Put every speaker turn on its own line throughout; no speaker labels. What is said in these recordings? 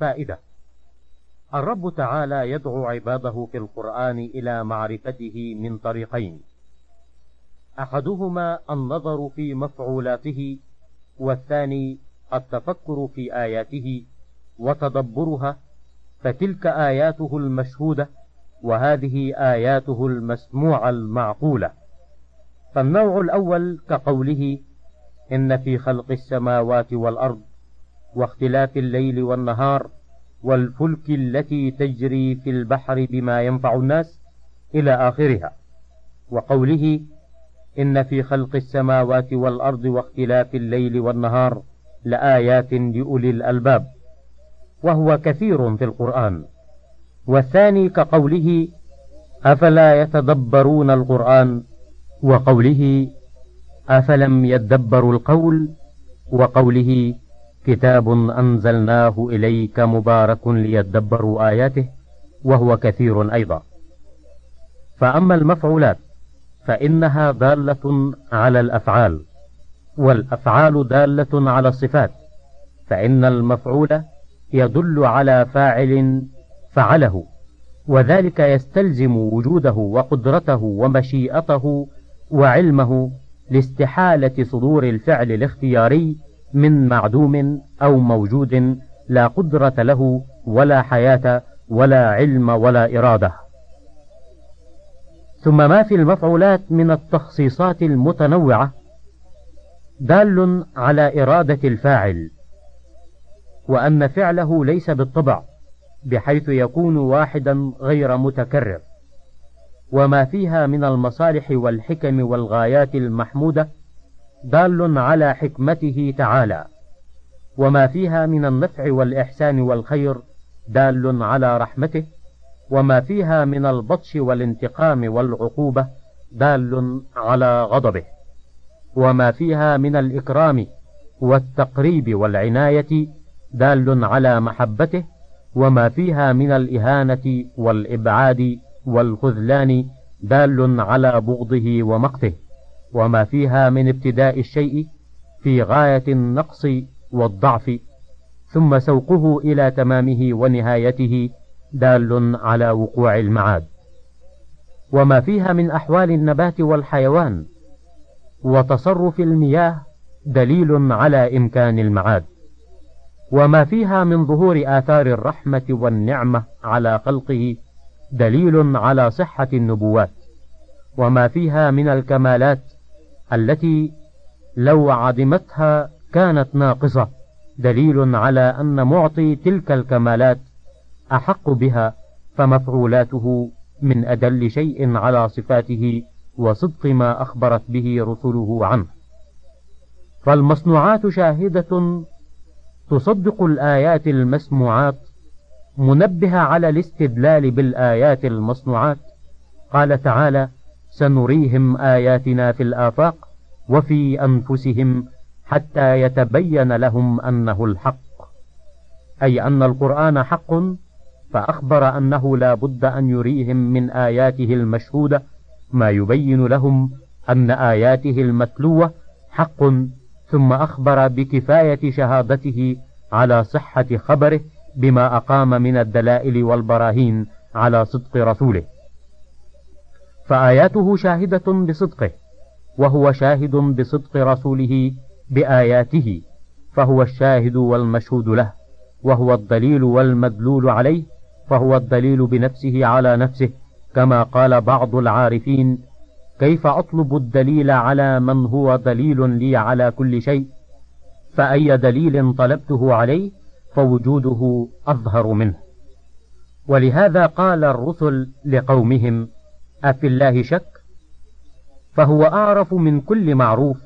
فائدة. الرب تعالى يدعو عباده في القرآن إلى معرفته من طريقين. أحدهما النظر في مفعولاته والثاني التفكر في آياته وتدبرها فتلك آياته المشهودة وهذه آياته المسموعة المعقولة. فالنوع الأول كقوله إن في خلق السماوات والأرض واختلاف الليل والنهار والفلك التي تجري في البحر بما ينفع الناس إلى آخرها. وقوله إن في خلق السماوات والأرض واختلاف الليل والنهار لآيات لأولي الألباب. وهو كثير في القرآن. والثاني كقوله أفلا يتدبرون القرآن؟ وقوله أفلم يدبروا القول؟ وقوله كتاب أنزلناه إليك مبارك ليدبروا آياته وهو كثير أيضا. فأما المفعولات فإنها دالة على الأفعال والأفعال دالة على الصفات فإن المفعول يدل على فاعل فعله وذلك يستلزم وجوده وقدرته ومشيئته وعلمه لاستحالة صدور الفعل الاختياري من معدوم أو موجود لا قدرة له ولا حياة ولا علم ولا إرادة. ثم ما في المفعولات من التخصيصات المتنوعة دال على إرادة الفاعل وأن فعله ليس بالطبع بحيث يكون واحدا غير متكرر. وما فيها من المصالح والحكم والغايات المحمودة دال على حكمته تعالى. وما فيها من النفع والإحسان والخير دال على رحمته. وما فيها من البطش والانتقام والعقوبة دال على غضبه. وما فيها من الإكرام والتقريب والعناية دال على محبته. وما فيها من الإهانة والإبعاد والخذلان دال على بغضه ومقته. وما فيها من ابتداء الشيء في غاية النقص والضعف ثم سوقه إلى تمامه ونهايته دال على وقوع المعاد. وما فيها من أحوال النبات والحيوان وتصرف المياه دليل على إمكان المعاد. وما فيها من ظهور آثار الرحمة والنعمة على خلقه دليل على صحة النبوات. وما فيها من الكمالات التي لو عدمتها كانت ناقصة دليل على أن معطي تلك الكمالات أحق بها فمفعولاته من أدل شيء على صفاته وصدق ما أخبرت به رسله عنه. فالمصنوعات شاهدة تصدق الآيات المسموعات منبهة على الاستدلال بالآيات المصنوعات. قال تعالى سنريهم آياتنا في الآفاق وفي أنفسهم حتى يتبين لهم أنه الحق. أي أن القرآن حق فأخبر أنه لا بد أن يريهم من آياته المشهودة ما يبين لهم أن آياته المتلوة حق ثم أخبر بكفاية شهادته على صحة خبره بما أقام من الدلائل والبراهين على صدق رسوله. فآياته شاهدة بصدقه وهو شاهد بصدق رسوله بآياته فهو الشاهد والمشهود له وهو الدليل والمدلول عليه فهو الدليل بنفسه على نفسه كما قال بعض العارفين كيف أطلب الدليل على من هو دليل لي على كل شيء؟ فأي دليل طلبته عليه فوجوده أظهر منه. ولهذا قال الرسل لقومهم أفي الله شك؟ فهو أعرف من كل معروف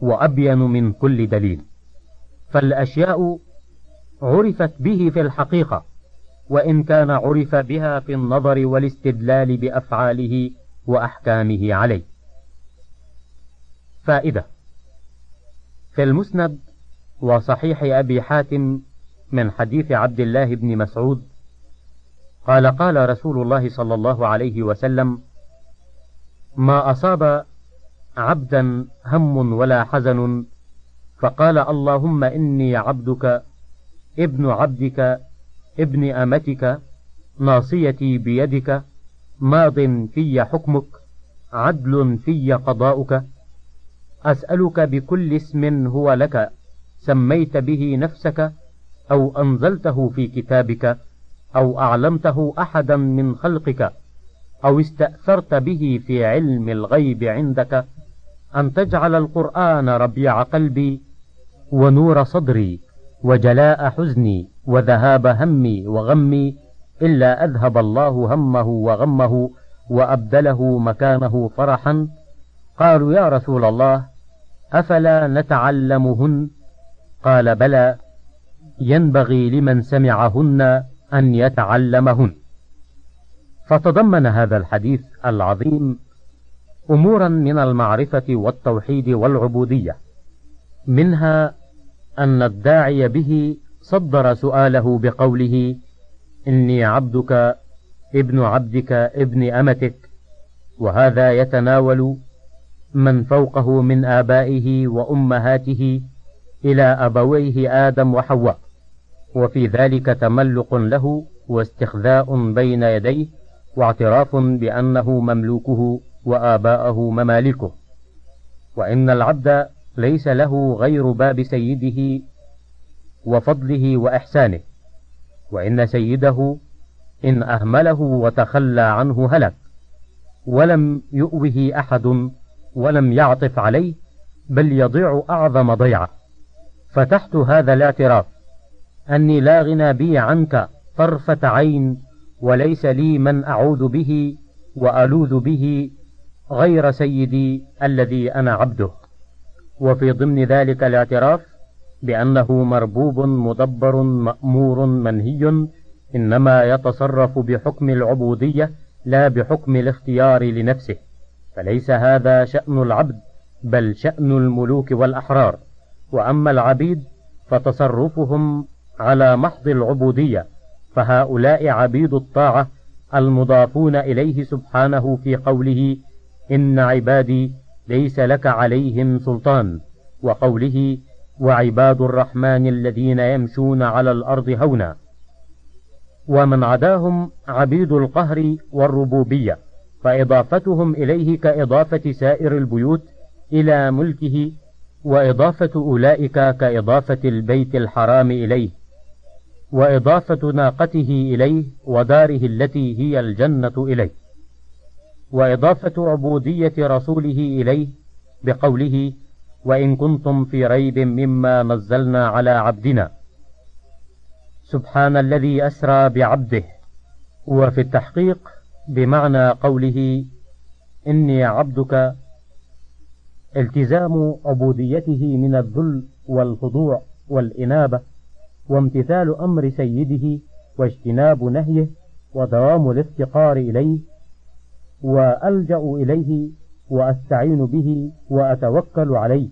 وأبين من كل دليل. فالأشياء عرفت به في الحقيقة وإن كان عرف بها في النظر والاستدلال بأفعاله وأحكامه عليه. فائدة في المسند وصحيح أبي حاتم من حديث عبد الله بن مسعود قال قال رسول الله صلى الله عليه وسلم ما أصاب عبدا هم ولا حزن فقال اللهم إني عبدك ابن عبدك ابن أمتك ناصيتي بيدك ماض في حكمك عدل في قضاؤك. أسألك بكل اسم هو لك سميت به نفسك أو أنزلته في كتابك أو أعلمته أحدا من خلقك. أو استأثرت به في علم الغيب عندك أن تجعل القرآن ربيع قلبي ونور صدري وجلاء حزني وذهاب همي وغمي إلا أذهب الله همه وغمه وأبدله مكانه فرحا. قالوا يا رسول الله أفلا نتعلمهن؟ قال بلى ينبغي لمن سمعهن أن يتعلمهن. فتضمن هذا الحديث العظيم أمورا من المعرفة والتوحيد والعبودية منها أن الداعي به صدر سؤاله بقوله إني عبدك ابن عبدك ابن أمتك وهذا يتناول من فوقه من آبائه وأمهاته إلى أبويه آدم وحواء وفي ذلك تملق له واستخذاء بين يديه واعتراف بأنه مملوكه وآباءه ممالكه وإن العبد ليس له غير باب سيده وفضله وإحسانه وإن سيده إن أهمله وتخلى عنه هلك ولم يؤوه أحد ولم يعطف عليه بل يضيع أعظم ضيعة. فتحت هذا الاعتراف أني لا غنى بي عنك طرفة عين وليس لي من أعوذ به وألوذ به غير سيدي الذي أنا عبده. وفي ضمن ذلك الاعتراف بأنه مربوب مدبر مأمور منهي إنما يتصرف بحكم العبودية لا بحكم الاختيار لنفسه. فليس هذا شأن العبد بل شأن الملوك والأحرار. وأما العبيد فتصرفهم على محض العبودية فهؤلاء عبيد الطاعة المضافون إليه سبحانه في قوله إن عبادي ليس لك عليهم سلطان وقوله وعباد الرحمن الذين يمشون على الأرض هونا. ومن عداهم عبيد القهر والربوبية فإضافتهم إليه كإضافة سائر البيوت إلى ملكه وإضافة أولئك كإضافة البيت الحرام إليه. وإضافة ناقته إليه وداره التي هي الجنة إليه. وإضافة عبودية رسوله إليه بقوله وإن كنتم في ريب مما نزلنا على عبدنا سبحان الذي أسرى بعبده. وفي التحقيق بمعنى قوله إني عبدك التزام عبوديته من الذل والخضوع والإنابة. وامتثال أمر سيده واجتناب نهيه ودوام الافتقار إليه وألجأ إليه وأستعين به وأتوكل عليه.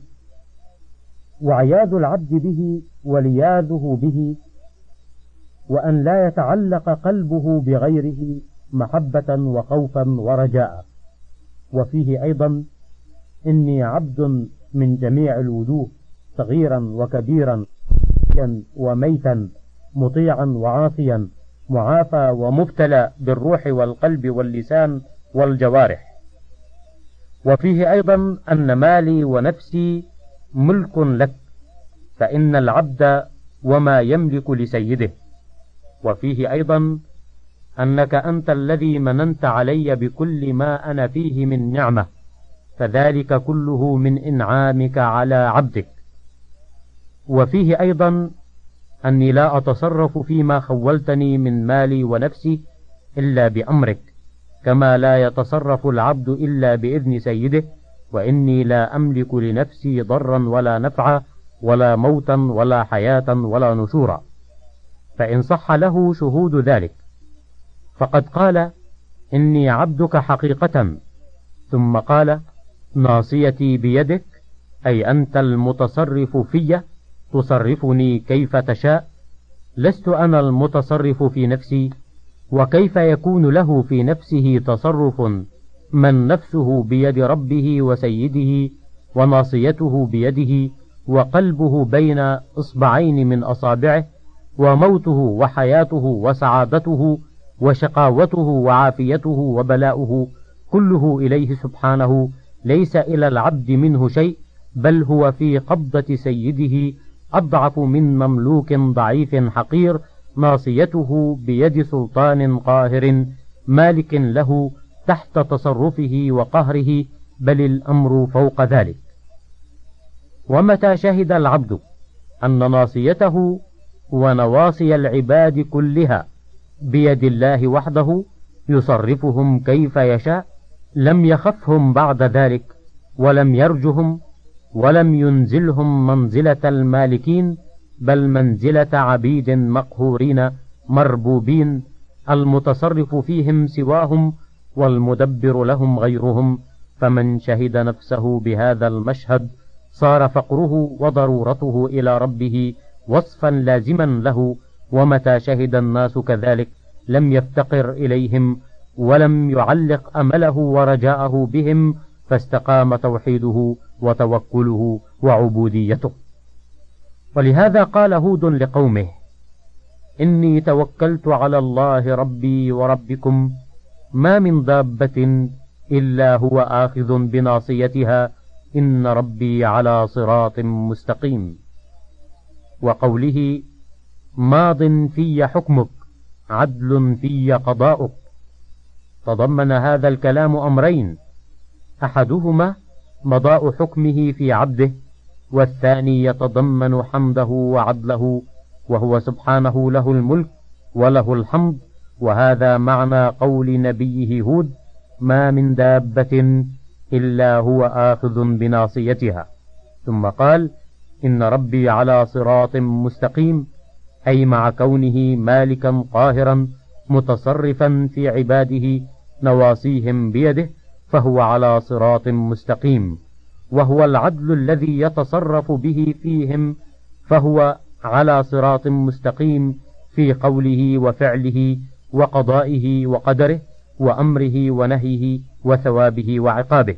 وعياذ العبد به ولياذه به وأن لا يتعلق قلبه بغيره محبة وخوفا ورجاء. وفيه أيضا إني عبد من جميع الوجوه صغيرا وكبيرا. وميتا مطيعا وعاصيا معافى ومبتلى بالروح والقلب واللسان والجوارح. وفيه أيضا أن مالي ونفسي ملك لك فإن العبد وما يملك لسيده. وفيه أيضا أنك أنت الذي مننت علي بكل ما أنا فيه من نعمة فذلك كله من إنعامك على عبدك. وفيه أيضا أني لا أتصرف فيما خولتني من مالي ونفسي إلا بأمرك كما لا يتصرف العبد إلا بإذن سيده وإني لا أملك لنفسي ضرا ولا نفعا ولا موتا ولا حياة ولا نشورا. فإن صح له شهود ذلك. فقد قال إني عبدك حقيقة. ثم قال ناصيتي بيدك أي أنت المتصرف في. تصرفني كيف تشاء؟ لست أنا المتصرف في نفسي وكيف يكون له في نفسه تصرف؟ من نفسه بيد ربه وسيده وناصيته بيده وقلبه بين إصبعين من أصابعه وموته وحياته وسعادته وشقاوته وعافيته وبلاؤه كله إليه سبحانه ليس إلى العبد منه شيء بل هو في قبضة سيده أضعف من مملوك ضعيف حقير ناصيته بيد سلطان قاهر مالك له تحت تصرفه وقهره بل الأمر فوق ذلك. ومتى شهد العبد أن ناصيته ونواصي العباد كلها بيد الله وحده يصرفهم كيف يشاء لم يخفهم بعد ذلك ولم يرجهم ولم ينزلهم منزلة المالكين بل منزلة عبيد مقهورين مربوبين المتصرف فيهم سواهم والمدبر لهم غيرهم. فمن شهد نفسه بهذا المشهد صار فقره وضرورته إلى ربه وصفا لازما له. ومتى شهد الناس كذلك؟ لم يفتقر إليهم ولم يعلق أمله ورجاءه بهم فاستقام توحيده وتوكله وعبوديته. ولهذا قال هود لقومه إني توكلت على الله ربي وربكم ما من دابة إلا هو آخذ بناصيتها إن ربي على صراط مستقيم. وقوله ماض في حكمك عدل في قضاؤك. تضمن هذا الكلام أمرين أحدهما مضاء حكمه في عبده والثاني يتضمن حمده وعدله وهو سبحانه له الملك وله الحمد وهذا معنى قول نبيه هود ما من دابة إلا هو آخذ بناصيتها ثم قال إن ربي على صراط مستقيم أي مع كونه مالكا قاهرا متصرفا في عباده نواصيهم بيده فهو على صراط مستقيم وهو العدل الذي يتصرف به فيهم فهو على صراط مستقيم في قوله وفعله وقضائه وقدره وأمره ونهيه وثوابه وعقابه.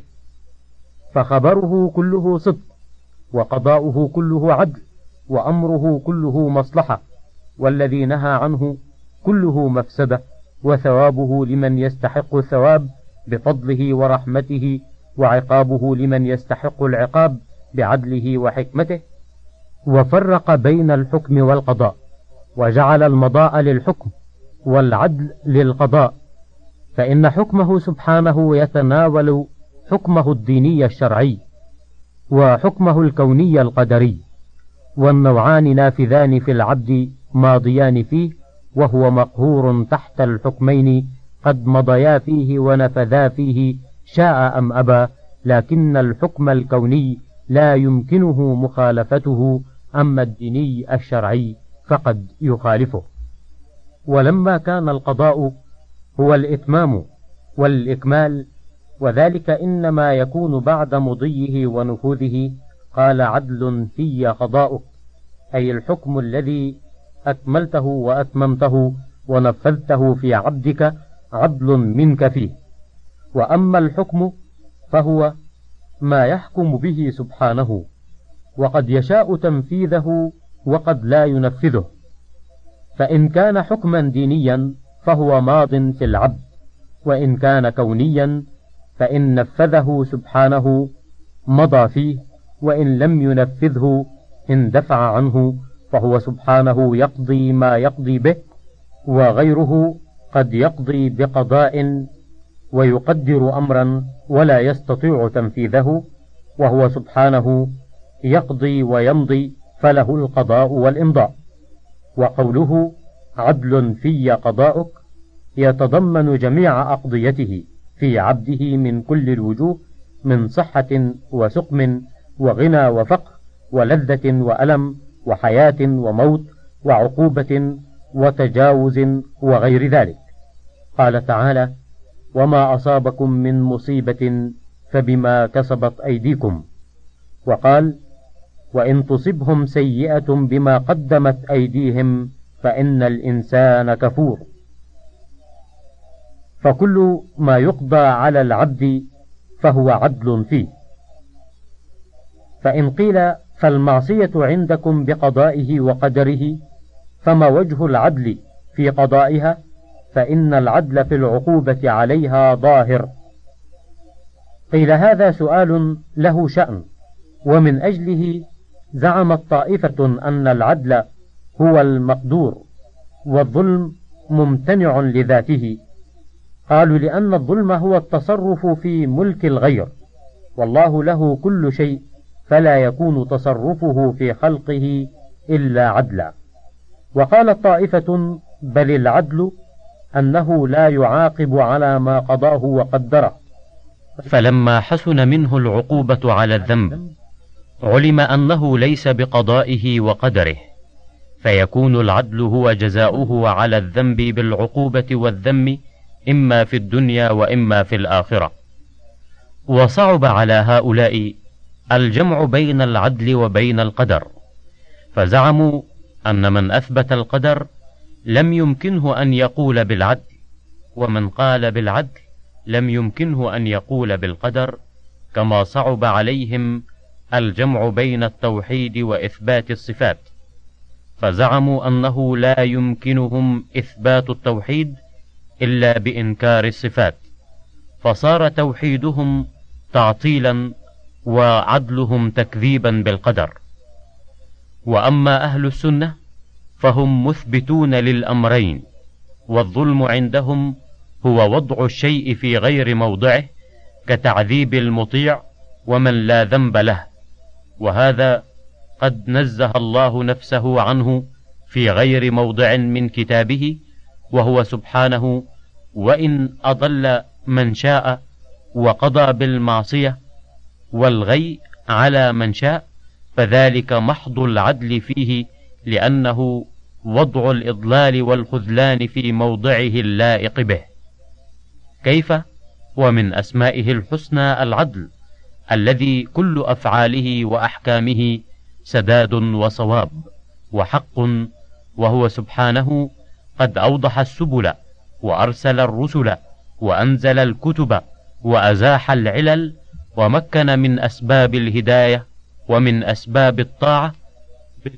فخبره كله صدق وقضاؤه كله عدل وأمره كله مصلحة والذي نهى عنه كله مفسدة وثوابه لمن يستحق الثواب بفضله ورحمته وعقابه لمن يستحق العقاب بعدله وحكمته وفرق بين الحكم والقضاء وجعل المضاء للحكم والعدل للقضاء فإن حكمه سبحانه يتناول حكمه الديني الشرعي وحكمه الكوني القدري والنوعان نافذان في العبد ماضيان فيه وهو مقهور تحت الحكمين قد مضيا فيه ونفذا فيه شاء أم أبى لكن الحكم الكوني لا يمكنه مخالفته أما الديني الشرعي فقد يخالفه. ولما كان القضاء هو الإتمام والإكمال وذلك إنما يكون بعد مضيه ونفوذه قال عدل في قضاؤك أي الحكم الذي أكملته وأتممته ونفذته في عبدك عدل منك فيه. وأما الحكم فهو ما يحكم به سبحانه وقد يشاء تنفيذه وقد لا ينفذه. فإن كان حكما دينيا فهو ماض في العبد وإن كان كونيا فإن نفذه سبحانه مضى فيه وإن لم ينفذه اندفع عنه فهو سبحانه يقضي ما يقضي به وغيره قد يقضي بقضاء ويقدر أمرا ولا يستطيع تنفيذه وهو سبحانه يقضي ويمضي فله القضاء والإمضاء. وقوله عدل في قضاؤك يتضمن جميع أقضيته في عبده من كل الوجوه من صحة وسقم وغنى وفقر ولذة وألم وحياة وموت وعقوبة وتجاوز وغير ذلك. قال تعالى وما أصابكم من مصيبة فبما كسبت أيديكم. وقال وإن تصبهم سيئة بما قدمت أيديهم فإن الإنسان كفور. فكل ما يقضى على العبد فهو عدل فيه. فإن قيل فالمعصية عندكم بقضائه وقدره
فما وجه العدل في قضائها فإن العدل في العقوبة عليها ظاهر. قيل هذا سؤال له شأن ومن أجله زعمت طائفة أن العدل هو المقدور والظلم ممتنع لذاته. قالوا لأن الظلم هو التصرف في ملك الغير والله له كل شيء فلا يكون تصرفه في خلقه إلا عدلا. وقالت طائفة بل العدل أنه لا يعاقب على ما قضاه وقدره.
فلما حسن منه العقوبة على الذنب علم أنه ليس بقضائه وقدره فيكون العدل هو جزاؤه على الذنب بالعقوبة والذم إما في الدنيا وإما في الآخرة. وصعب على هؤلاء الجمع بين العدل وبين القدر فزعموا أن من أثبت القدر لم يمكنه أن يقول بالعدل ومن قال بالعدل لم يمكنه أن يقول بالقدر كما صعب عليهم الجمع بين التوحيد وإثبات الصفات. فزعموا أنه لا يمكنهم إثبات التوحيد إلا بإنكار الصفات. فصار توحيدهم تعطيلا وعدلهم تكذيبا بالقدر. وأما أهل السنة فهم مثبتون للأمرين والظلم عندهم هو وضع الشيء في غير موضعه كتعذيب المطيع ومن لا ذنب له وهذا قد نزه الله نفسه عنه في غير موضع من كتابه وهو سبحانه وإن أضل من شاء وقضى بالمعصية والغي على من شاء فذلك محض العدل فيه لأنه وضع الإضلال والخذلان في موضعه اللائق به. كيف؟ ومن أسمائه الحسنى العدل الذي كل أفعاله وأحكامه سداد وصواب وحق وهو سبحانه قد أوضح السبل وأرسل الرسل وأنزل الكتب وأزاح العلل ومكن من أسباب الهداية ومن أسباب الطاعة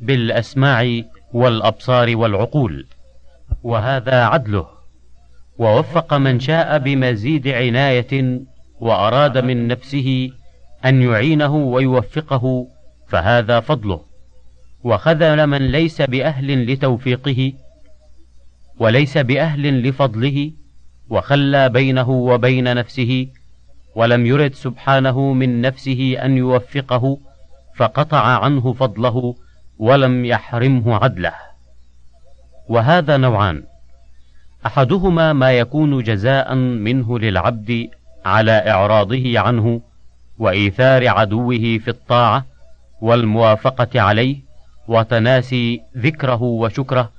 بالأسماع والأبصار والعقول وهذا عدله ووفق من شاء بمزيد عناية وأراد من نفسه أن يعينه ويوفقه فهذا فضله وخذل من ليس بأهل لتوفيقه وليس بأهل لفضله وخلى بينه وبين نفسه ولم يرد سبحانه من نفسه أن يوفقه فقطع عنه فضله ولم يحرمه عدله. وهذا نوعان. أحدهما ما يكون جزاء منه للعبد على إعراضه عنه وإيثار عدوه في الطاعة والموافقة عليه وتناسي ذكره وشكره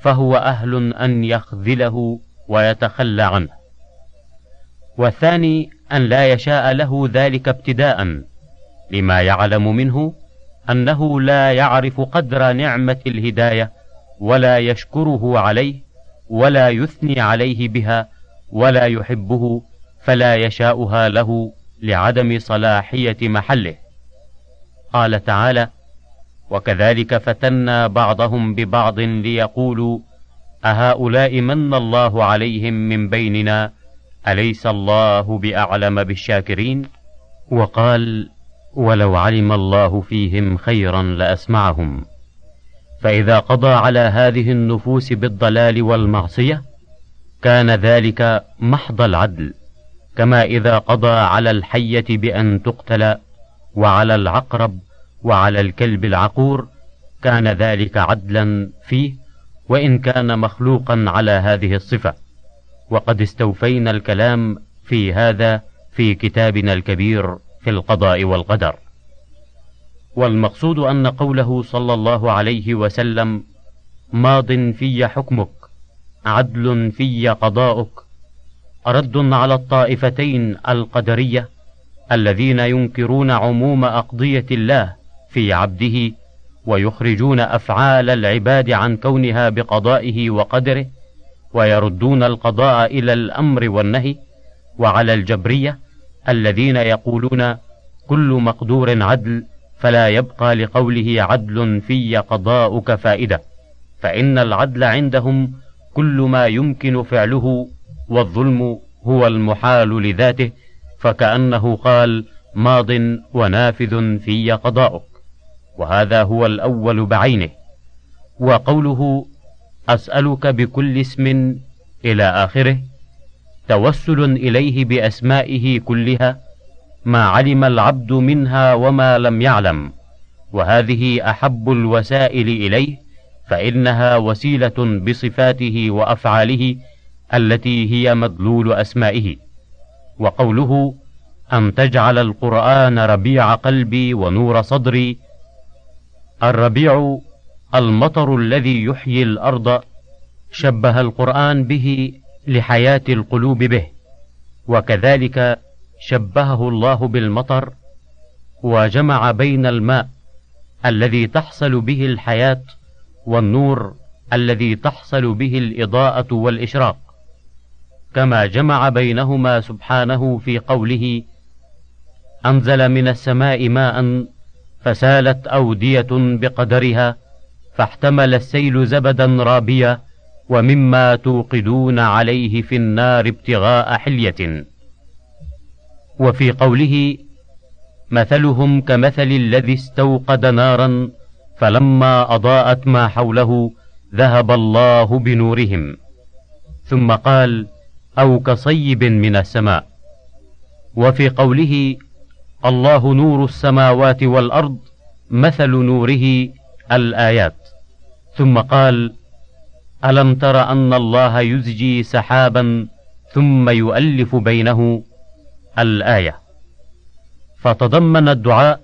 فهو أهل أن يخذله ويتخلى عنه. والثاني أن لا يشاء له ذلك ابتداء لما يعلم منه أنه لا يعرف قدر نعمة الهداية ولا يشكره عليه ولا يثني عليه بها ولا يحبه فلا يشاؤها له لعدم صلاحية محله. قال تعالى وكذلك فتنا بعضهم ببعض ليقولوا أهؤلاء من الله عليهم من بيننا أليس الله بأعلم بالشاكرين؟ وقال ولو علم الله فيهم خيرا لأسمعهم. فإذا قضى على هذه النفوس بالضلال والمعصية كان ذلك محض العدل كما إذا قضى على الحية بأن تقتل وعلى العقرب وعلى الكلب العقور كان ذلك عدلا فيه وإن كان مخلوقا على هذه الصفة. وقد استوفينا الكلام في هذا في كتابنا الكبير. في القضاء والقدر. والمقصود أن قوله صلى الله عليه وسلم ماض في حكمك عدل في قضاؤك رد على الطائفتين القدرية الذين ينكرون عموم أقضية الله في عبده ويخرجون أفعال العباد عن كونها بقضائه وقدره ويردون القضاء إلى الأمر والنهي وعلى الجبرية الذين يقولون كل مقدور عدل فلا يبقى لقوله عدل في قضاؤك فائدة. فإن العدل عندهم كل ما يمكن فعله والظلم هو المحال لذاته فكأنه قال ماض ونافذ في قضاؤك. وهذا هو الأول بعينه. وقوله أسألك بكل اسم إلى آخره توسل إليه بأسمائه كلها ما علم العبد منها وما لم يعلم وهذه أحب الوسائل إليه فإنها وسيلة بصفاته وأفعاله التي هي مدلول أسمائه. وقوله أن تجعل القرآن ربيع قلبي ونور صدري الربيع المطر الذي يحيي الأرض شبه القرآن به لحياة القلوب به. وكذلك شبهه الله بالمطر وجمع بين الماء الذي تحصل به الحياة والنور الذي تحصل به الإضاءة والإشراق. كما جمع بينهما سبحانه في قوله أنزل من السماء ماء فسالت أودية بقدرها فاحتمل السيل زبدا رابيا ومما توقدون عليه في النار ابتغاء حلية. وفي قوله مثلهم كمثل الذي استوقد نارا فلما أضاءت ما حوله ذهب الله بنورهم. ثم قال أو كصيب من السماء. وفي قوله الله نور السماوات والأرض مثل نوره الآيات. ثم قال ألم تر أن الله يزجي سحابا ثم يؤلف بينه الآية؟ فتضمن الدعاء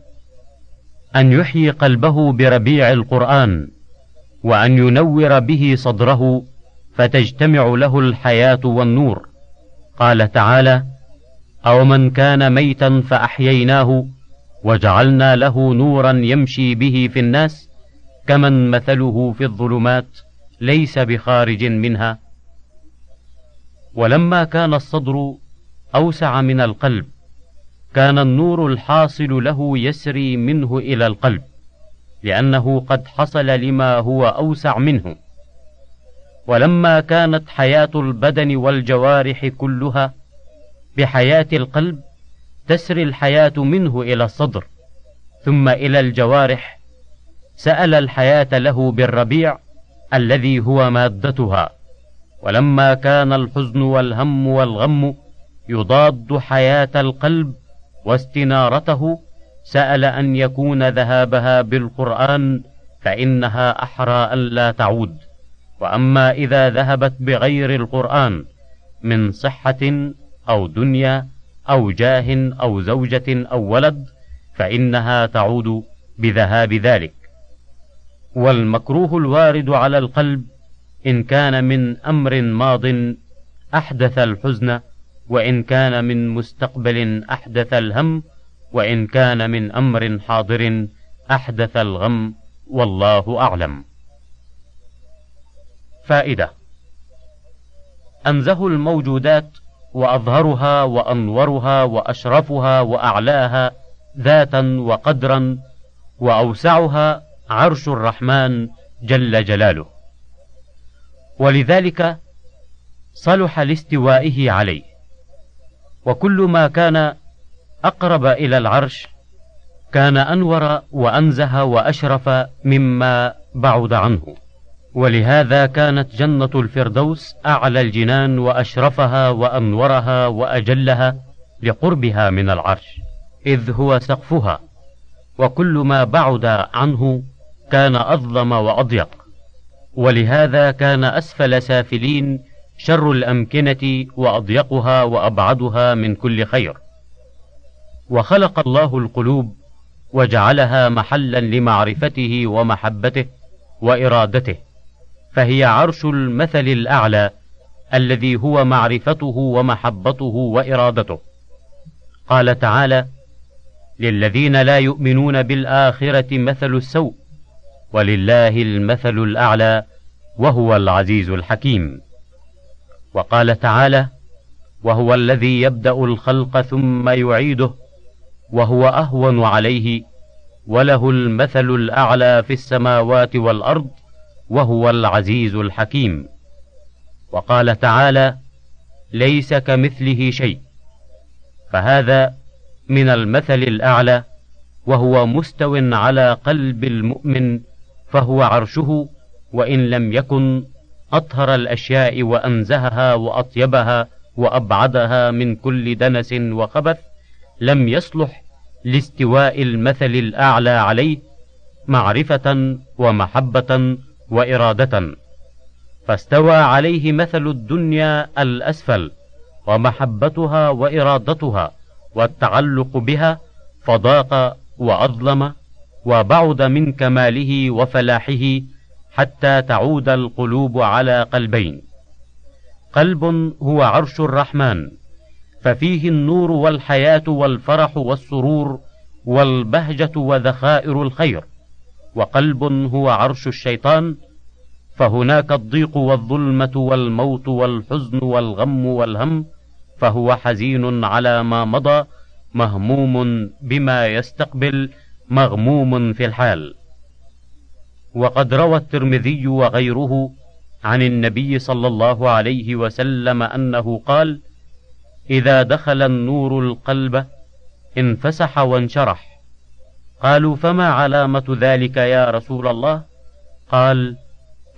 أن يحيي قلبه بربيع القرآن وأن ينور به صدره فتجتمع له الحياة والنور. قال تعالى أو من كان ميتا فأحييناه وجعلنا له نورا يمشي به في الناس كمن مثله في الظلمات. ليس بخارج منها. ولما كان الصدر أوسع من القلب كان النور الحاصل له يسري منه إلى القلب لأنه قد حصل لما هو أوسع منه. ولما كانت حياة البدن والجوارح كلها بحياة القلب تسري الحياة منه إلى الصدر ثم إلى الجوارح سأل الحياة له بالربيع الذي هو مادتها. ولما كان الحزن والهم والغم يضاد حياة القلب واستنارته سأل أن يكون ذهابها بالقرآن فإنها أحرى أن لا تعود. وأما إذا ذهبت بغير القرآن من صحة أو دنيا أو جاه أو زوجة أو ولد فإنها تعود بذهاب ذلك. والمكروه الوارد على القلب إن كان من أمر ماض أحدث الحزن وإن كان من مستقبل أحدث الهم وإن كان من أمر حاضر أحدث الغم والله أعلم. فائدة أنزه الموجودات وأظهرها وأنورها وأشرفها وأعلاها ذاتا وقدرا وأوسعها عرش الرحمن جل جلاله. ولذلك صلح لاستوائه عليه. وكل ما كان أقرب إلى العرش كان أنور وأنزه وأشرف مما بعد عنه. ولهذا كانت جنة الفردوس أعلى الجنان وأشرفها وأنورها وأجلها لقربها من العرش إذ هو سقفها. وكل ما بعد عنه كان أظلم وأضيق. ولهذا كان أسفل سافلين شر الأمكنة وأضيقها وأبعدها من كل خير. وخلق الله القلوب وجعلها محلا لمعرفته ومحبته وإرادته. فهي عرش المثل الأعلى الذي هو معرفته ومحبته وإرادته. قال تعالى للذين لا يؤمنون بالآخرة مثل السوء ولله المثل الأعلى وهو العزيز الحكيم. وقال تعالى وهو الذي يبدأ الخلق ثم يعيده وهو أهون عليه وله المثل الأعلى في السماوات والأرض وهو العزيز الحكيم. وقال تعالى ليس كمثله شيء. فهذا من المثل الأعلى وهو مستو على قلب المؤمن فهو عرشه وإن لم يكن أطهر الأشياء وأنزهها وأطيبها وأبعدها من كل دنس وخبث لم يصلح لاستواء المثل الأعلى عليه معرفة ومحبة وإرادة. فاستوى عليه مثل الدنيا الأسفل ومحبتها وإرادتها والتعلق بها فضاق وأظلم وبعد من كماله وفلاحه حتى تعود القلوب على قلبين. قلب هو عرش الرحمن ففيه النور والحياة والفرح والسرور والبهجة وذخائر الخير. وقلب هو عرش الشيطان فهناك الضيق والظلمة والموت والحزن والغم والهم فهو حزين على ما مضى مهموم بما يستقبل مغموم في الحال. وقد روى الترمذي وغيره عن النبي صلى الله عليه وسلم أنه قال إذا دخل النور القلب انفسح وانشرح. قالوا فما علامة ذلك يا رسول الله؟ قال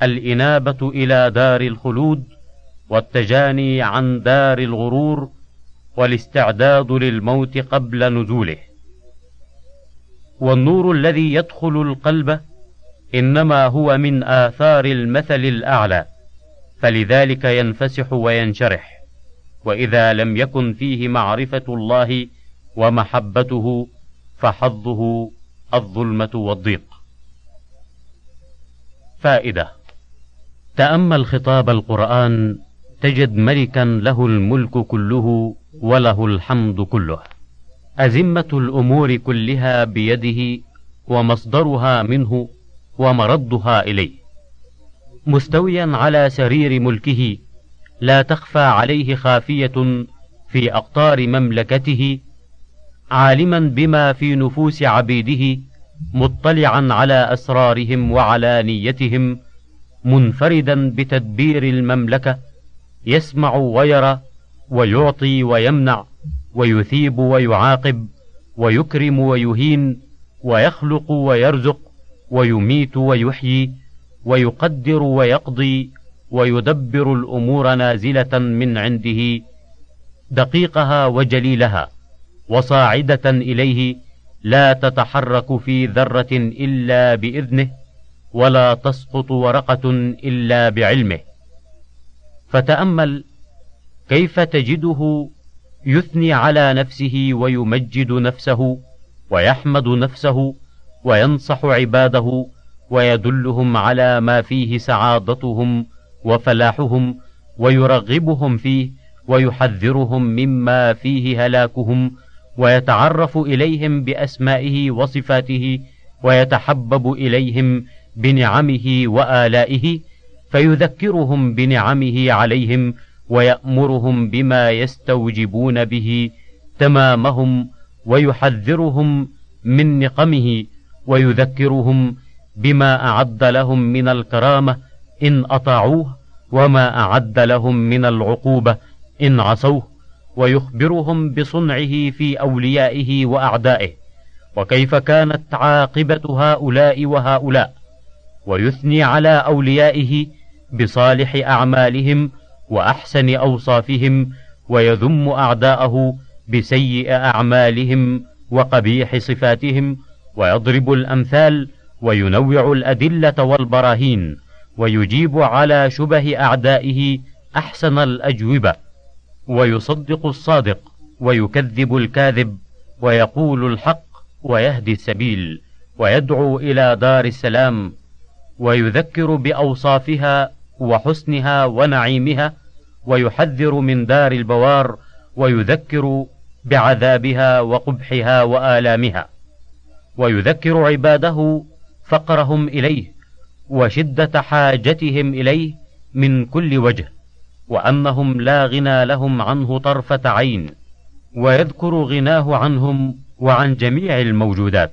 الإنابة إلى دار الخلود والتجاني عن دار الغرور والاستعداد للموت قبل نزوله. والنور الذي يدخل القلب إنما هو من آثار المثل الأعلى فلذلك ينفسح وينشرح. وإذا لم يكن فيه معرفة الله ومحبته فحظه الظلمة والضيق. فائدة تأمل خطاب القرآن تجد ملكا له الملك كله وله الحمد كله. ازمه الأمور كلها بيده ومصدرها منه ومردها إليه. مستويا على سرير ملكه لا تخفى عليه خافية في أقطار مملكته عالما بما في نفوس عبيده مطلعا على أسرارهم وعلى نيتهم منفردا بتدبير المملكة يسمع ويرى ويعطي ويمنع ويثيب ويعاقب ويكرم ويهين ويخلق ويرزق ويميت ويحيي ويقدر ويقضي ويدبر الأمور نازلة من عنده دقيقها وجليلها وصاعدة إليه لا تتحرك في ذرة إلا بإذنه ولا تسقط ورقة إلا بعلمه فتأمل كيف تجده يثني على نفسه ويمجد نفسه ويحمد نفسه وينصح عباده ويدلهم على ما فيه سعادتهم وفلاحهم ويرغبهم فيه ويحذرهم مما فيه هلاكهم ويتعرف إليهم بأسمائه وصفاته ويتحبب إليهم بنعمه وآلائه فيذكرهم بنعمه عليهم ويأمرهم بما يستوجبون به تمامهم ويحذرهم من نقمه ويذكرهم بما أعد لهم من الكرامة إن أطاعوه وما أعد لهم من العقوبة إن عصوه ويخبرهم بصنعه في أوليائه وأعدائه وكيف كانت عاقبة هؤلاء وهؤلاء ويثني على أوليائه بصالح أعمالهم وأحسن أوصافهم ويذم أعداءه بسيء أعمالهم وقبيح صفاتهم ويضرب الأمثال وينوع الأدلة والبراهين ويجيب على شبه أعدائه أحسن الأجوبة ويصدق الصادق ويكذب الكاذب ويقول الحق ويهدي السبيل ويدعو إلى دار السلام ويذكر بأوصافها وحسنها ونعيمها ويحذر من دار البوار ويذكر بعذابها وقبحها وآلامها. ويذكر عباده فقرهم إليه وشدة حاجتهم إليه من كل وجه. وانهم لا غنى لهم عنه طرفة عين. ويذكر غناه عنهم وعن جميع الموجودات.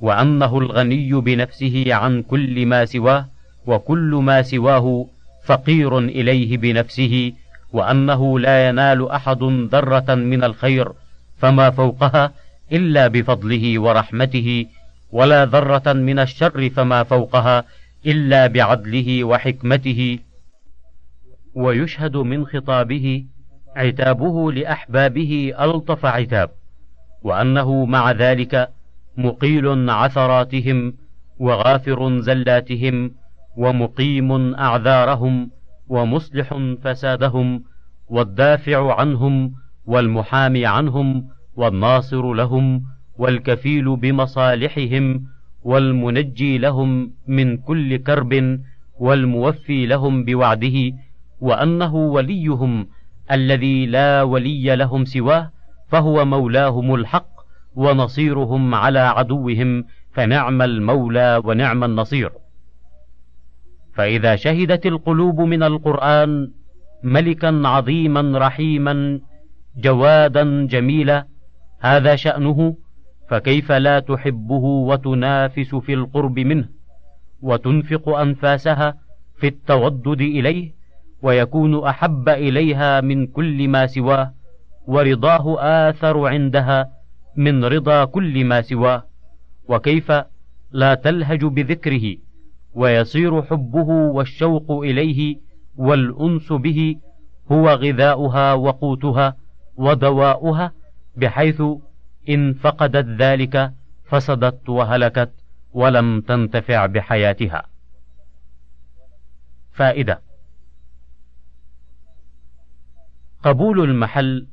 وانه الغني بنفسه عن كل ما سواه وكل ما سواه فقير إليه بنفسه وأنه لا ينال أحد ذرة من الخير فما فوقها إلا بفضله ورحمته ولا ذرة من الشر فما فوقها إلا بعدله وحكمته. ويشهد من خطابه عتابه لأحبابه ألطف عتاب وأنه مع ذلك مقيل عثراتهم وغافر زلاتهم ومقيم أعذارهم ومصلح فسادهم والدافع عنهم والمحامي عنهم والناصر لهم والكفيل بمصالحهم والمنجي لهم من كل كرب والموفي لهم بوعده وأنه وليهم الذي لا ولي لهم سواه فهو مولاهم الحق ونصيرهم على عدوهم فنعم المولى ونعم النصير. فإذا شهدت القلوب من القرآن ملكا عظيما رحيما جوادا جميلا هذا شأنه فكيف لا تحبه وتنافس في القرب منه؟ وتنفق أنفاسها في التودد إليه ويكون أحب إليها من كل ما سواه ورضاه آثر عندها من رضا كل ما سواه. وكيف لا تلهج بذكره؟ ويصير حبه والشوق إليه والأنس به هو غذاؤها وقوتها ودواؤها بحيث إن فقدت ذلك فسدت وهلكت ولم تنتفع بحياتها. فائدة قبول المحل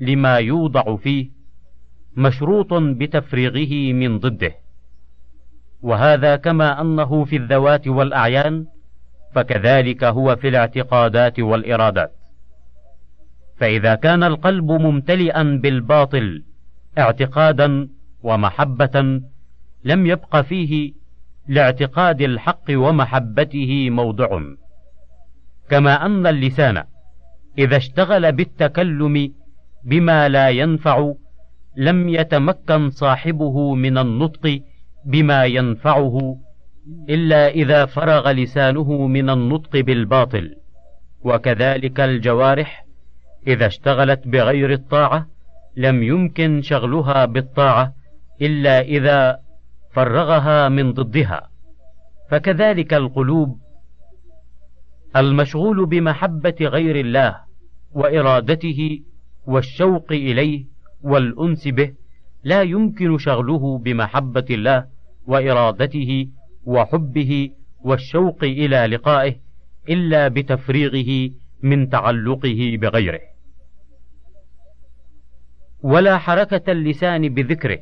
لما يوضع فيه مشروط بتفريغه من ضده. وهذا كما أنه في الذوات والأعيان فكذلك هو في الاعتقادات والإرادات. فإذا كان القلب ممتلئا بالباطل اعتقادا ومحبة لم يبق فيه لاعتقاد الحق ومحبته موضع. كما أن اللسان إذا اشتغل بالتكلم بما لا ينفع لم يتمكن صاحبه من النطق بما ينفعه إلا إذا فرغ لسانه من النطق بالباطل. وكذلك الجوارح إذا اشتغلت بغير الطاعة لم يمكن شغلها بالطاعة إلا إذا فرغها من ضدها. فكذلك القلوب المشغول بمحبة غير الله وإرادته والشوق إليه والأنس به لا يمكن شغله بمحبة الله وإرادته وحبه والشوق إلى لقائه إلا بتفريغه من تعلقه بغيره. ولا حركة اللسان بذكره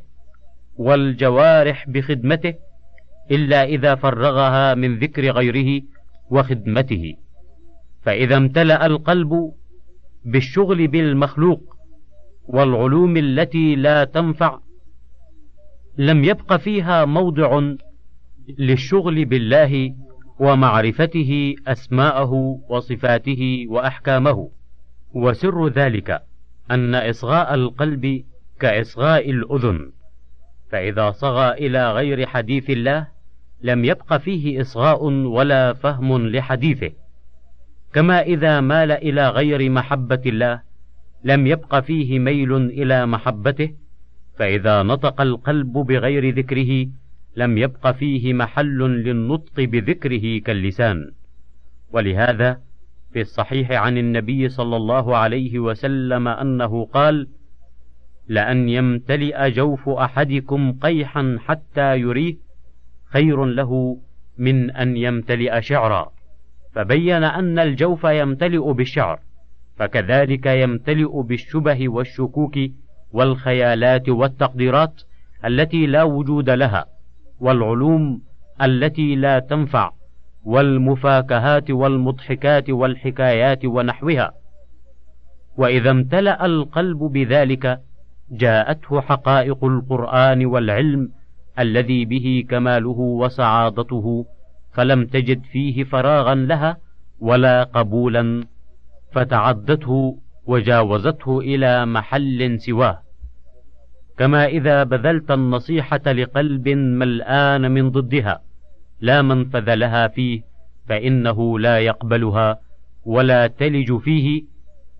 والجوارح بخدمته إلا إذا فرغها من ذكر غيره وخدمته. فإذا امتلأ القلب بالشغل بالمخلوق والعلوم التي لا تنفع لم يبق فيها موضع للشغل بالله ومعرفته أسماءه وصفاته وأحكامه. وسر ذلك أن إصغاء القلب كإصغاء الأذن. فإذا صغى إلى غير حديث الله لم يبق فيه إصغاء ولا فهم لحديثه. كما إذا مال إلى غير محبة الله لم يبق فيه ميل إلى محبته فإذا نطق القلب بغير ذكره لم يبق فيه محل للنطق بذكره كاللسان. ولهذا في الصحيح عن النبي صلى الله عليه وسلم أنه قال لأن يمتلئ جوف أحدكم قيحا حتى يريه خير له من أن يمتلئ شعرا فبين أن الجوف يمتلئ بالشعر. فكذلك يمتلئ بالشبه والشكوك والخيالات والتقديرات التي لا وجود لها والعلوم التي لا تنفع والمفاكهات والمضحكات والحكايات ونحوها. وإذا امتلأ القلب بذلك جاءته حقائق القرآن والعلم الذي به كماله وسعادته فلم تجد فيه فراغا لها ولا قبولا. فتعدته وجاوزته إلى محل سواه. كما إذا بذلت النصيحة لقلب ملآن من ضدها لا منفذ لها فيه فإنه لا يقبلها ولا تلج فيه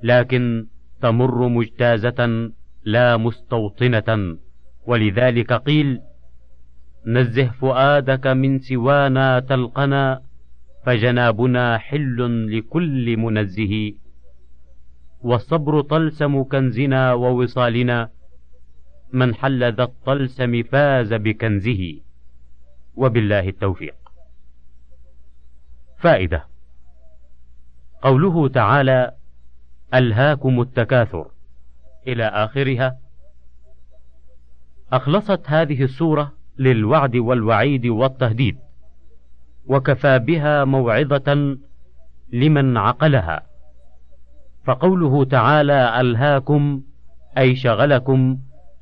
لكن تمر مجتازة لا مستوطنة. ولذلك قيل نزه فؤادك من سوانا تلقنا فجنابنا حل لكل منزه والصبر طلسم كنزنا ووصالنا من حل ذا الطلسم فاز بكنزه وبالله التوفيق. فائدة قوله تعالى ألهاكم التكاثر إلى آخرها. أخلصت هذه السورة للوعد والوعيد والتهديد. وكفى بها موعظة لمن عقلها. فقوله تعالى ألهاكم أي شغلكم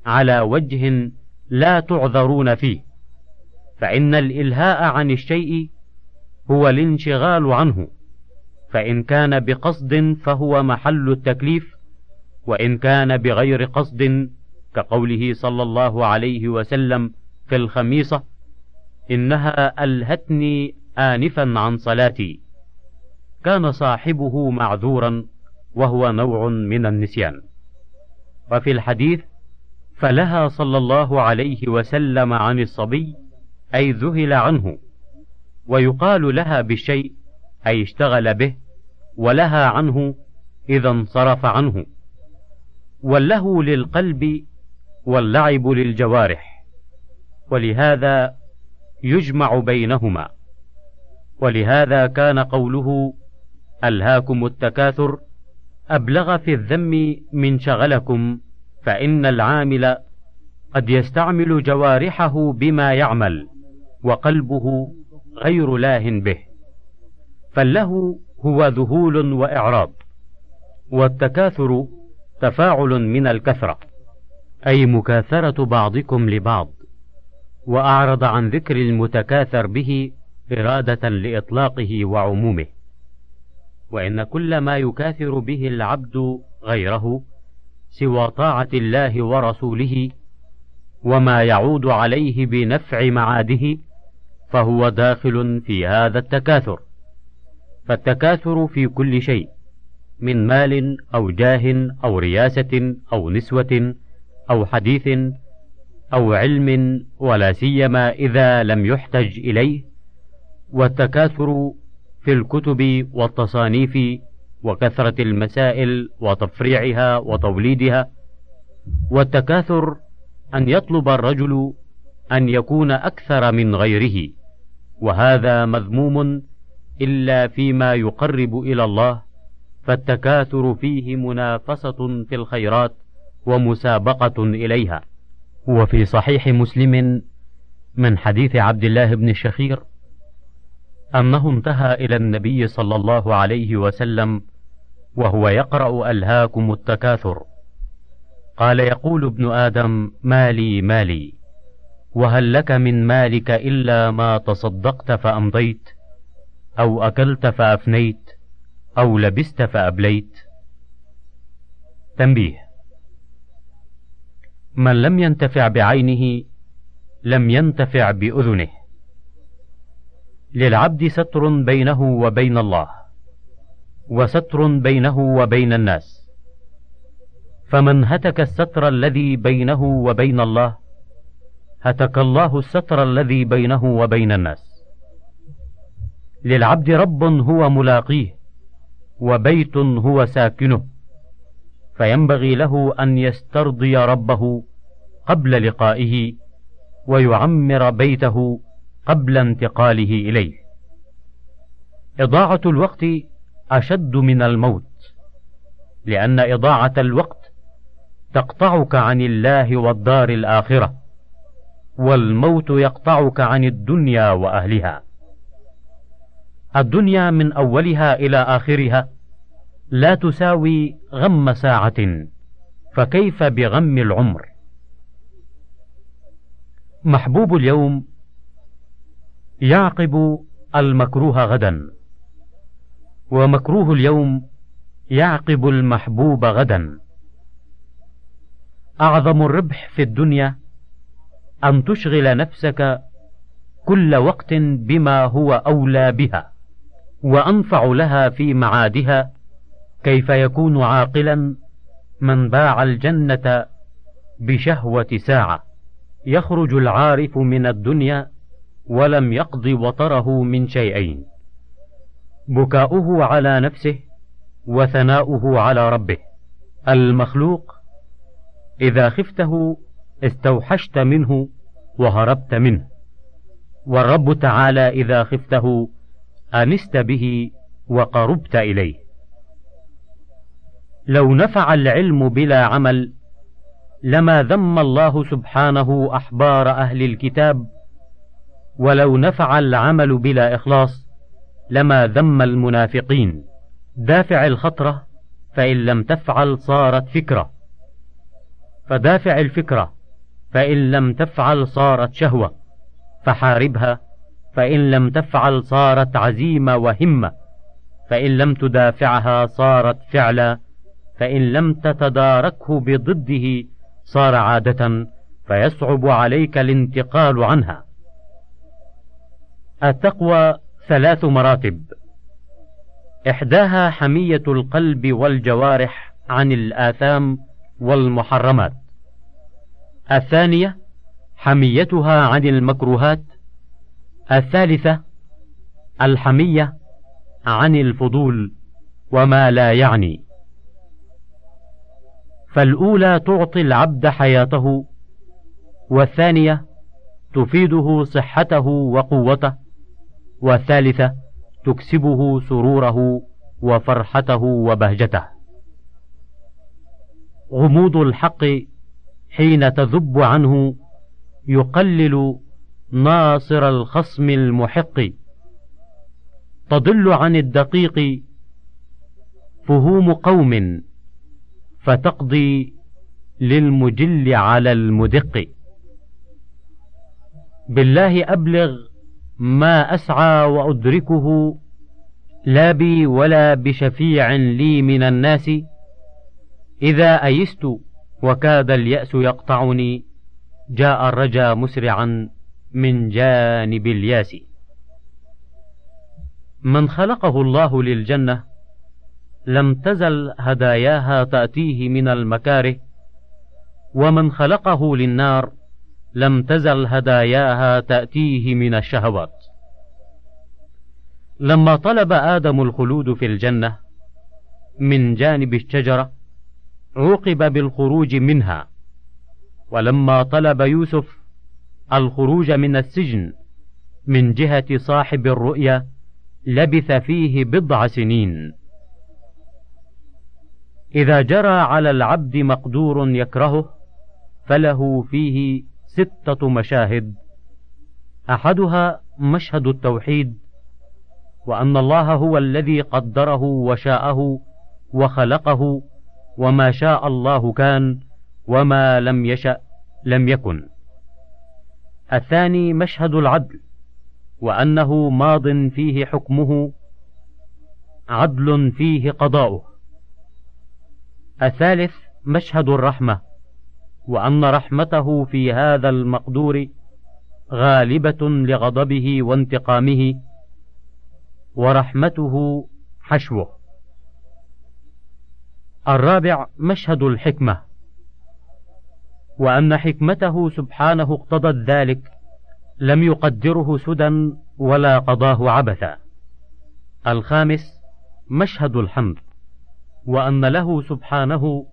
على وجه لا تعذرون فيه. فإن الإلهاء عن الشيء هو الانشغال عنه. فإن كان بقصد فهو محل التكليف وإن كان بغير قصد كقوله صلى الله عليه وسلم في الخميصة إنها ألهتني انفا عن صلاتي. كان صاحبه معذورا وهو نوع من النسيان. وفي الحديث فلها صلى الله عليه وسلم عن الصبي أي ذهل عنه. ويقال لها بالشيء أي اشتغل به ولها عنه إذا انصرف عنه. والله للقلب واللعب للجوارح. ولهذا يجمع بينهما. ولهذا كان قوله ألهاكم التكاثر أبلغ في الذم من شغلكم فإن العامل قد يستعمل جوارحه بما يعمل وقلبه غير لاه به. فالله هو ذهول وإعراض والتكاثر تفاعل من الكثرة أي مكاثرة بعضكم لبعض. وأعرض عن ذكر المتكاثر به إرادة لإطلاقه وعمومه. وإن كل ما يكاثر به العبد غيره سوى طاعة الله ورسوله وما يعود عليه بنفع معاده فهو داخل في هذا التكاثر. فالتكاثر في كل شيء من مال أو جاه أو رياسة أو نسوة أو حديث أو علم ولا سيما إذا لم يحتج إليه والتكاثر في الكتب والتصانيف وكثرة المسائل وتفريعها وتوليدها والتكاثر أن يطلب الرجل أن يكون أكثر من غيره وهذا مذموم إلا فيما يقرب إلى الله فالتكاثر فيه منافسة في الخيرات ومسابقة إليها. وفي صحيح مسلم من حديث عبد الله بن الشخير أنه انتهى إلى النبي صلى الله عليه وسلم وهو يقرأ ألهاكم التكاثر. قال يقول ابن آدم مالي مالي وهل لك من مالك إلا ما تصدقت فأمضيت أو أكلت فأفنيت أو لبست فأبليت. تنبيه. من لم ينتفع بعينه لم ينتفع بأذنه. للعبد ستر بينه وبين الله وستر بينه وبين الناس. فمن هتك الستر الذي بينه وبين الله هتك الله الستر الذي بينه وبين الناس. للعبد رب هو ملاقيه وبيت هو ساكنه. فينبغي له أن يسترضي ربه قبل لقائه ويعمر بيته قبل انتقاله إليه. إضاعة الوقت أشد من الموت لأن إضاعة الوقت تقطعك عن الله والدار الآخرة والموت يقطعك عن الدنيا وأهلها. الدنيا من أولها إلى آخرها لا تساوي غم ساعة فكيف بغم العمر؟ محبوب اليوم يعقب المكروه غدا ومكروه اليوم يعقب المحبوب غدا. أعظم الربح في الدنيا أن تشغل نفسك كل وقت بما هو أولى بها وأنفع لها في معادها. كيف يكون عاقلا من باع الجنة بشهوة ساعة؟ يخرج العارف من الدنيا ولم يقض وطره من شيئين بكاؤه على نفسه وثناؤه على ربه. المخلوق إذا خفته استوحشت منه وهربت منه. والرب تعالى إذا خفته أنست به وقربت إليه. لو نفع العلم بلا عمل لما ذم الله سبحانه أحبار أهل الكتاب ولو نفع العمل بلا إخلاص لما ذم المنافقين. دافع الخطرة فإن لم تفعل صارت فكرة. فدافع الفكرة فإن لم تفعل صارت شهوة. فحاربها فإن لم تفعل صارت عزيمة وهمة. فإن لم تدافعها صارت فعلا. فإن لم تتداركه بضده صار عادة فيصعب عليك الانتقال عنها. التقوى ثلاث مراتب. إحداها حمية القلب والجوارح عن الآثام والمحرمات. الثانية حميتها عن المكروهات. الثالثة الحمية عن الفضول وما لا يعني. فالأولى تعطي العبد حياته والثانية تفيده صحته وقوته والثالثة تكسبه سروره وفرحته وبهجته. غموض الحق حين تذب عنه يقلل ناصر الخصم المحق. تضل عن الدقيق فهوم قوم فتقضي للمجل على المدق. بالله أبلغ ما أسعى وأدركه لا بي ولا بشفيع لي من الناس. إذا أيست وكاد اليأس يقطعني جاء الرجا مسرعا من جانب الياس. من خلقه الله للجنة لم تزل هداياها تأتيه من المكاره. ومن خلقه للنار لم تزل هداياها تأتيه من الشهوات. لما طلب آدم الخلود في الجنة من جانب الشجرة عوقب بالخروج منها. ولما طلب يوسف الخروج من السجن من جهة صاحب الرؤيا لبث فيه بضع سنين. إذا جرى على العبد مقدور يكرهه فله فيه ستة مشاهد. أحدها مشهد التوحيد وأن الله هو الذي قدره وشاءه وخلقه وما شاء الله كان وما لم يشأ لم يكن. الثاني مشهد العدل وأنه ماض فيه حكمه عدل فيه قضاؤه. الثالث مشهد الرحمة وأن رحمته في هذا المقدور غالبة لغضبه وانتقامه ورحمته حشوه. الرابع مشهد الحكمة وأن حكمته سبحانه اقتضت ذلك لم يقدره سدى ولا قضاه عبثا. الخامس مشهد الحمد. وأن له سبحانه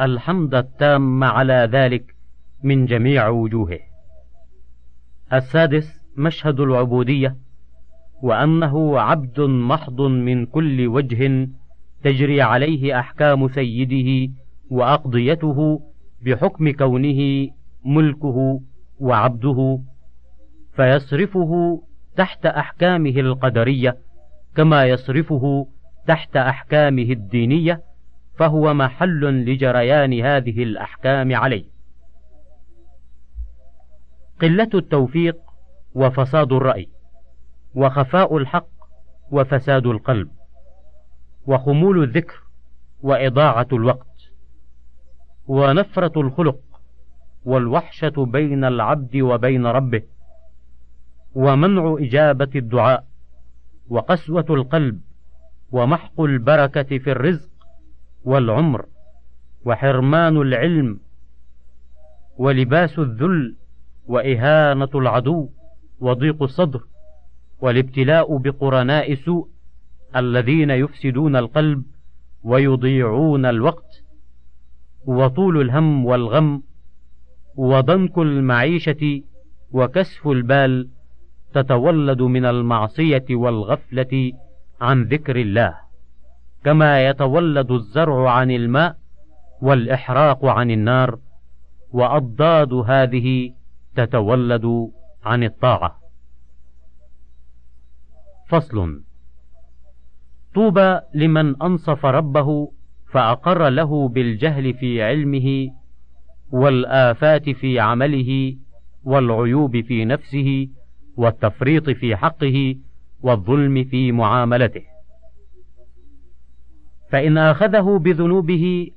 الحمد التام على ذلك من جميع وجوهه. السادس مشهد العبودية وأنه عبد محض من كل وجه تجري عليه أحكام سيده وأقضيته بحكم كونه ملكه وعبده فيصرفه تحت أحكامه القدرية كما يصرفه تحت أحكامه الدينية فهو محل لجريان هذه الأحكام عليه. قلة التوفيق وفساد الرأي وخفاء الحق وفساد القلب وخمول الذكر وإضاعة الوقت ونفرة الخلق والوحشة بين العبد وبين ربه ومنع إجابة الدعاء وقسوة القلب ومحق البركة في الرزق والعمر وحرمان العلم ولباس الذل وإهانة العدو وضيق الصدر والابتلاء بقرناء سوء الذين يفسدون القلب ويضيعون الوقت وطول الهم والغم وضنك المعيشة وكسف البال تتولد من المعصية والغفلة عن ذكر الله كما يتولد الزرع عن الماء والإحراق عن النار وأضداد هذه تتولد عن الطاعة. فصل طوبى لمن أنصف ربه فأقر له بالجهل في علمه والآفات في عمله والعيوب في نفسه والتفريط في حقه والظلم في معاملته. فإن آخذه بذنوبه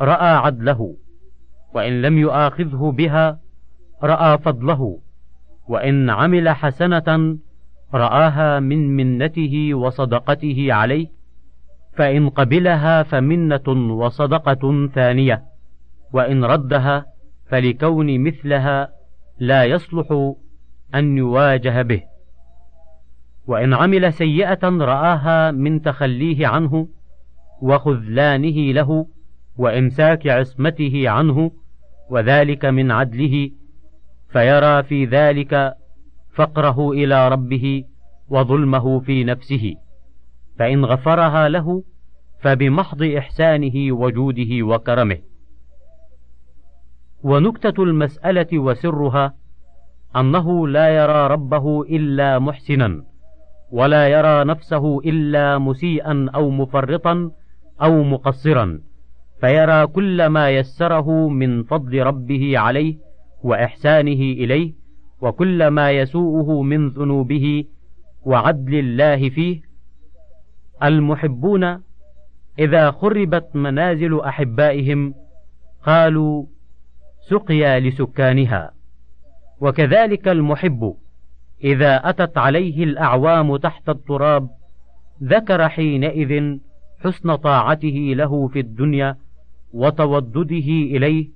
رأى عدله وإن لم يؤاخذه بها رأى فضله وإن عمل حسنة رآها من منته وصدقته عليه فإن قبلها فمنة وصدقة ثانية وإن ردها فلكون مثلها لا يصلح أن يواجه به. وإن عمل سيئة رآها من تخليه عنه وخذلانه له وإمساك عصمته عنه وذلك من عدله فيرى في ذلك فقره إلى ربه وظلمه في نفسه. فإن غفرها له فبمحض إحسانه وجوده وكرمه. ونكتة المسألة وسرها أنه لا يرى ربه إلا محسنا. ولا يرى نفسه إلا مسيئا أو مفرطا أو مقصرا. فيرى كل ما يسره من فضل ربه عليه وإحسانه إليه وكل ما يسوءه من ذنوبه وعدل الله فيه. المحبون إذا خربت منازل أحبائهم قالوا سقيا لسكانها وكذلك المحب. إذا أتت عليه الأعوام تحت التراب ذكر حينئذ حسن طاعته له في الدنيا وتودده إليه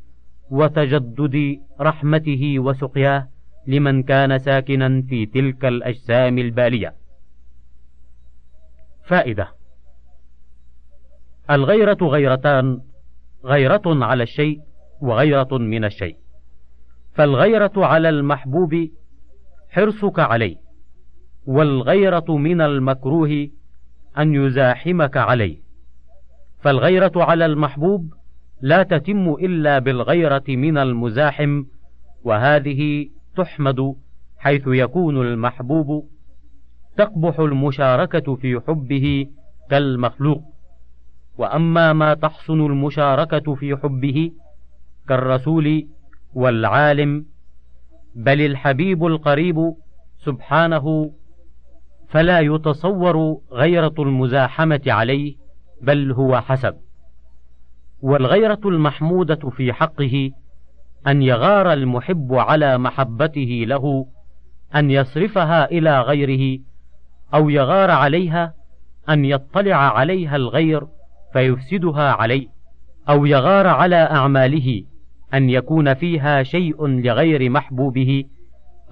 وتجدد رحمته وسقياه لمن كان ساكنا في تلك الأجسام البالية. فائدة الغيرة غيرتان غيرة على الشيء وغيرة من الشيء. فالغيرة على المحبوب حرصك عليه، والغيرة من المكروه أن يزاحمك عليه. فالغيرة على المحبوب لا تتم إلا بالغيرة من المزاحم، وهذه تحمد حيث يكون المحبوب تقبح المشاركة في حبه كالمخلوق وأما ما تحسن المشاركة في حبه كالرسول والعالم بل الحبيب القريب سبحانه فلا يتصور غيرة المزاحمة عليه بل هو حسب. والغيرة المحمودة في حقه أن يغار المحب على محبته له أن يصرفها إلى غيره أو يغار عليها أن يطلع عليها الغير فيفسدها عليه أو يغار على أعماله. أن يكون فيها شيء لغير محبوبه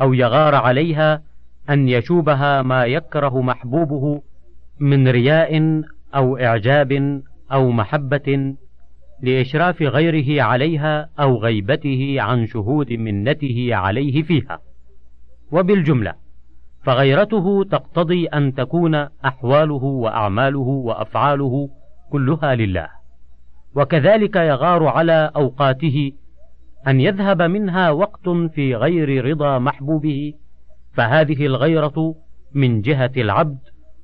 أو يغار عليها أن يشوبها ما يكره محبوبه من رياء أو إعجاب أو محبة لإشراف غيره عليها أو غيبته عن شهود منته عليه فيها. وبالجملة فغيرته تقتضي أن تكون أحواله وأعماله وأفعاله كلها لله. وكذلك يغار على أوقاته أن يذهب منها وقت في غير رضا محبوبه فهذه الغيرة من جهة العبد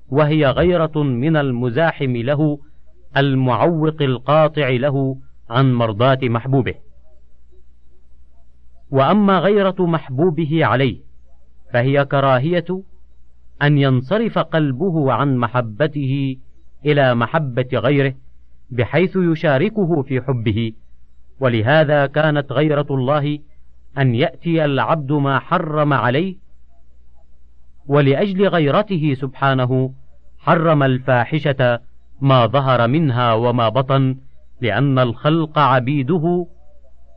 وهي غيرة من المزاحم له المعوق القاطع له عن مرضاة محبوبه. وأما غيرة محبوبه عليه فهي كراهية أن ينصرف قلبه عن محبته إلى محبة غيره بحيث يشاركه في حبه. ولهذا كانت غيرة الله أن يأتي العبد ما حرم عليه ولأجل غيرته سبحانه حرم الفاحشة ما ظهر منها وما بطن لأن الخلق عبيده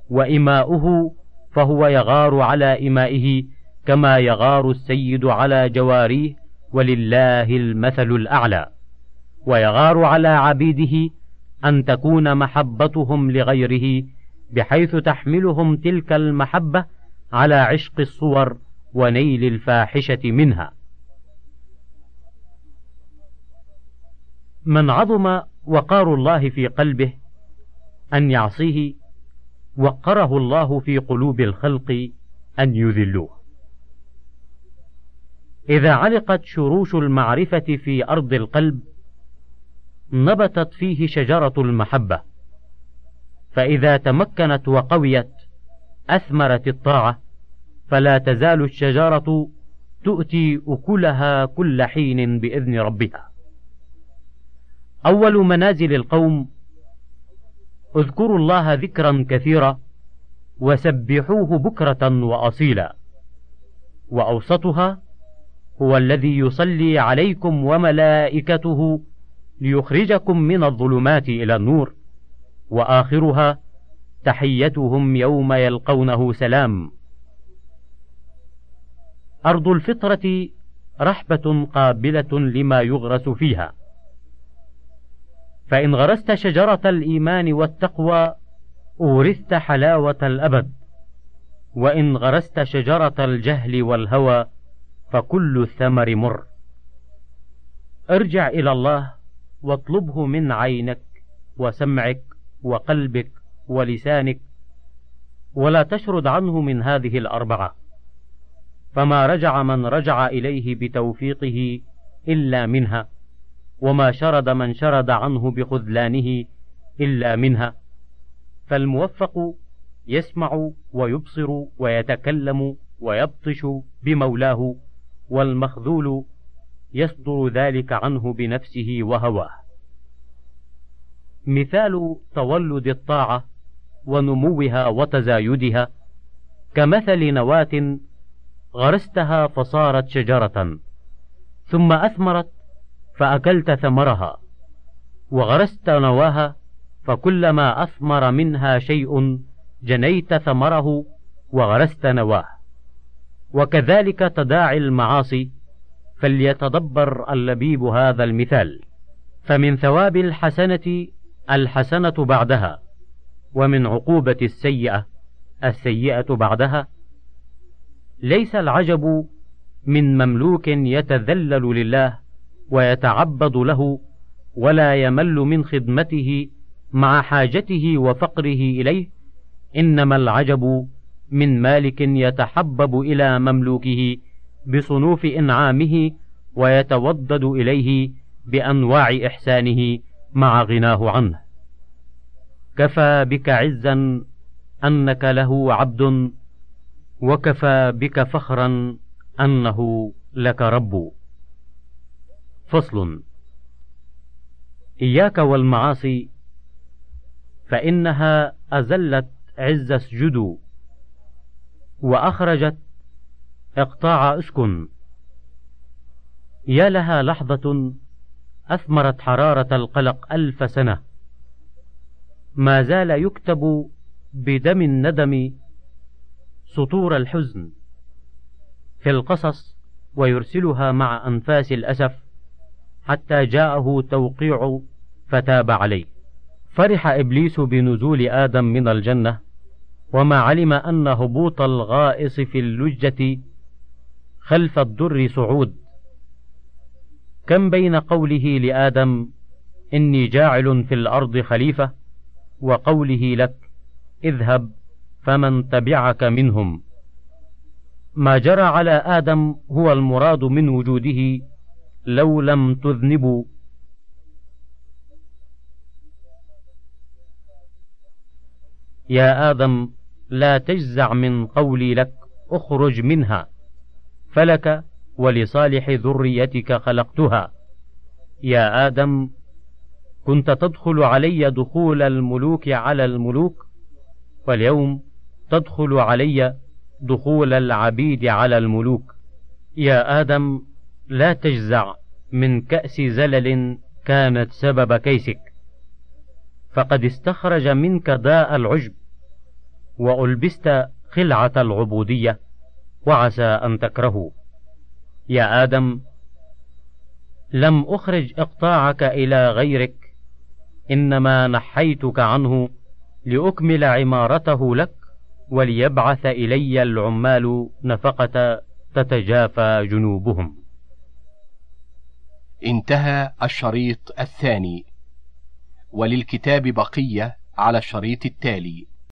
وإماؤه فهو يغار على إمائه كما يغار السيد على جواريه ولله المثل الأعلى. ويغار على عبيده أن تكون محبتهم لغيره بحيث تحملهم تلك المحبة على عشق الصور ونيل الفاحشة منها. من عظم وقار الله في قلبه أن يعصيه وقره الله في قلوب الخلق أن يذلوه. إذا علقت شروش المعرفة في أرض القلب نبتت فيه شجرة المحبة. فإذا تمكنت وقويت أثمرت الطاعة فلا تزال الشجرة تؤتي أكلها كل حين بإذن ربها. أول منازل القوم اذكروا الله ذكرا كثيرا وسبحوه بكرة وأصيلا. وأوسطها هو الذي يصلي عليكم وملائكته ليخرجكم من الظلمات إلى النور. وآخرها تحيتهم يوم يلقونه سلام. أرض الفطرة رحبة قابلة لما يغرس فيها. فإن غرست شجرة الإيمان والتقوى أورثت حلاوة الأبد. وإن غرست شجرة الجهل والهوى فكل الثمر مر. ارجع إلى الله واطلبه من عينك وسمعك وقلبك ولسانك ولا تشرد عنه من هذه الأربعة. فما رجع من رجع إليه بتوفيقه إلا منها وما شرد من شرد عنه بخذلانه إلا منها. فالموفق يسمع ويبصر ويتكلم ويبطش بمولاه والمخذول يصدر ذلك عنه بنفسه وهواه. مثال تولد الطاعة ونموها وتزايدها كمثل نواة غرستها فصارت شجرة ثم أثمرت فأكلت ثمرها وغرست نواها فكلما أثمر منها شيء جنيت ثمره وغرست نواه. وكذلك تداعي المعاصي فليتدبر اللبيب هذا المثال. فمن ثواب الحسنة الحسنة بعدها ومن عقوبة السيئة السيئة بعدها ليس العجب من مملوك يتذلل لله ويتعبد له ولا يمل من خدمته مع حاجته وفقره إليه إنما العجب من مالك يتحبب إلى مملوكه بصنوف إنعامه ويتودد إليه بأنواع إحسانه. مع غناه عنه. كفى بك عزا أنك له عبد وكفى بك فخرا أنه لك رب. فصل. إياك والمعاصي فإنها أزلت عز اسجدوا وأخرجت اقطاع اسكن. يا لها لحظة أثمرت حرارة القلق ألف سنة. ما زال يكتب بدم الندم سطور الحزن. في القصص ويرسلها مع أنفاس الأسف حتى جاءه توقيع فتاب عليه. فرح إبليس بنزول آدم من الجنة وما علم أن هبوط الغائص في اللجة خلف الدر صعود. كم بين قوله لآدم إني جاعل في الأرض خليفة وقوله لك اذهب فمن تبعك منهم. ما جرى على آدم هو المراد من وجوده لو لم تذنبوا. يا آدم لا تجزع من قولي لك اخرج منها فلك ولصالح ذريتك خلقتها. يا آدم كنت تدخل علي دخول الملوك على الملوك واليوم تدخل علي دخول العبيد على الملوك. يا آدم لا تجزع من كأس زلل كانت سبب كيسك. فقد استخرج منك داء العجب وألبست خلعة العبودية وعسى أن تكرهوا يا آدم لم أخرج إقطاعك إلى غيرك إنما نحيتك عنه لأكمل عمارته لك وليبعث إلي العمال نفقة تتجافى جنوبهم.
انتهى الشريط الثاني. وللكتاب بقية على الشريط التالي.